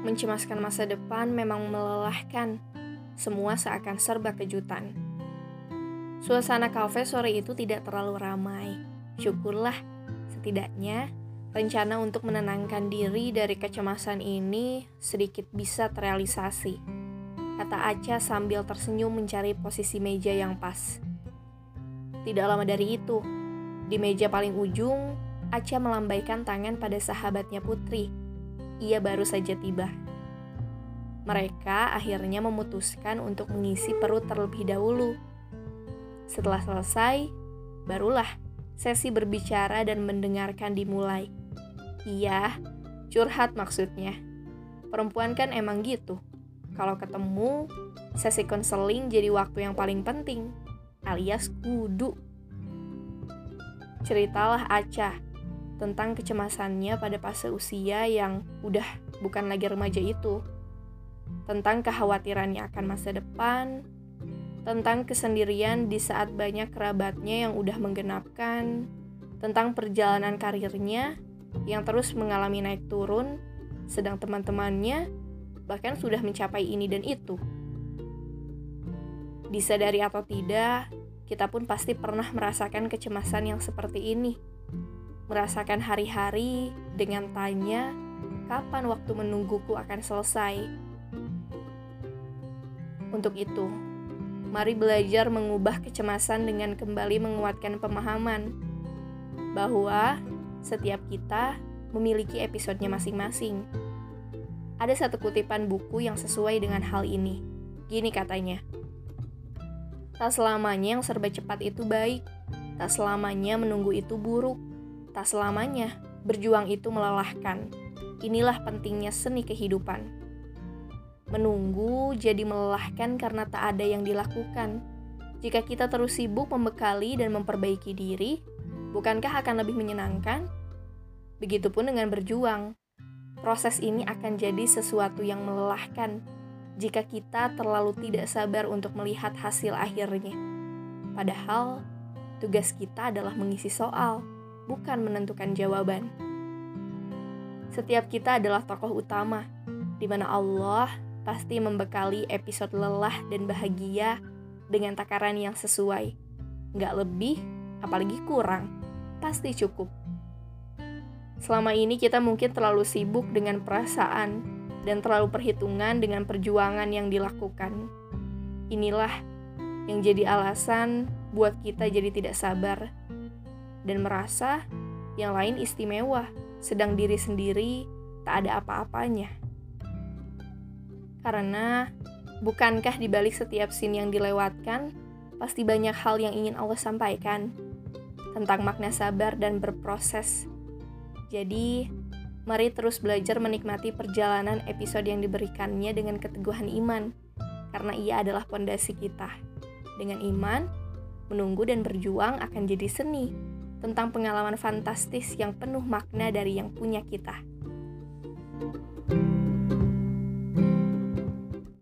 Mencemaskan masa depan memang melelahkan. Semua seakan serba kejutan. Suasana kafe sore itu tidak terlalu ramai. Syukurlah, setidaknya rencana untuk menenangkan diri dari kecemasan ini sedikit bisa terrealisasi. Kata Aca sambil tersenyum mencari posisi meja yang pas. Tidak lama dari itu, di meja paling ujung, Aca melambaikan tangan pada sahabatnya Putri ia baru saja tiba. Mereka akhirnya memutuskan untuk mengisi perut terlebih dahulu. Setelah selesai, barulah sesi berbicara dan mendengarkan dimulai. Iya, curhat maksudnya. Perempuan kan emang gitu. Kalau ketemu, sesi konseling jadi waktu yang paling penting, alias kudu. Ceritalah Aca tentang kecemasannya pada fase usia yang udah bukan lagi remaja itu, tentang kekhawatirannya akan masa depan, tentang kesendirian di saat banyak kerabatnya yang udah menggenapkan, tentang perjalanan karirnya yang terus mengalami naik turun, sedang teman-temannya bahkan sudah mencapai ini dan itu. Disadari atau tidak, kita pun pasti pernah merasakan kecemasan yang seperti ini merasakan hari-hari dengan tanya kapan waktu menungguku akan selesai. Untuk itu, mari belajar mengubah kecemasan dengan kembali menguatkan pemahaman bahwa setiap kita memiliki episodenya masing-masing. Ada satu kutipan buku yang sesuai dengan hal ini. Gini katanya, Tak selamanya yang serba cepat itu baik, tak selamanya menunggu itu buruk. Tak selamanya berjuang itu melelahkan. Inilah pentingnya seni kehidupan. Menunggu jadi melelahkan karena tak ada yang dilakukan. Jika kita terus sibuk membekali dan memperbaiki diri, bukankah akan lebih menyenangkan? Begitupun dengan berjuang. Proses ini akan jadi sesuatu yang melelahkan jika kita terlalu tidak sabar untuk melihat hasil akhirnya. Padahal, tugas kita adalah mengisi soal bukan menentukan jawaban. Setiap kita adalah tokoh utama, di mana Allah pasti membekali episode lelah dan bahagia dengan takaran yang sesuai. Nggak lebih, apalagi kurang. Pasti cukup. Selama ini kita mungkin terlalu sibuk dengan perasaan dan terlalu perhitungan dengan perjuangan yang dilakukan. Inilah yang jadi alasan buat kita jadi tidak sabar dan merasa yang lain istimewa, sedang diri sendiri tak ada apa-apanya. Karena bukankah di balik setiap scene yang dilewatkan, pasti banyak hal yang ingin Allah sampaikan tentang makna sabar dan berproses. Jadi, mari terus belajar menikmati perjalanan episode yang diberikannya dengan keteguhan iman, karena ia adalah pondasi kita. Dengan iman, menunggu dan berjuang akan jadi seni tentang pengalaman fantastis yang penuh makna dari yang punya kita. thank you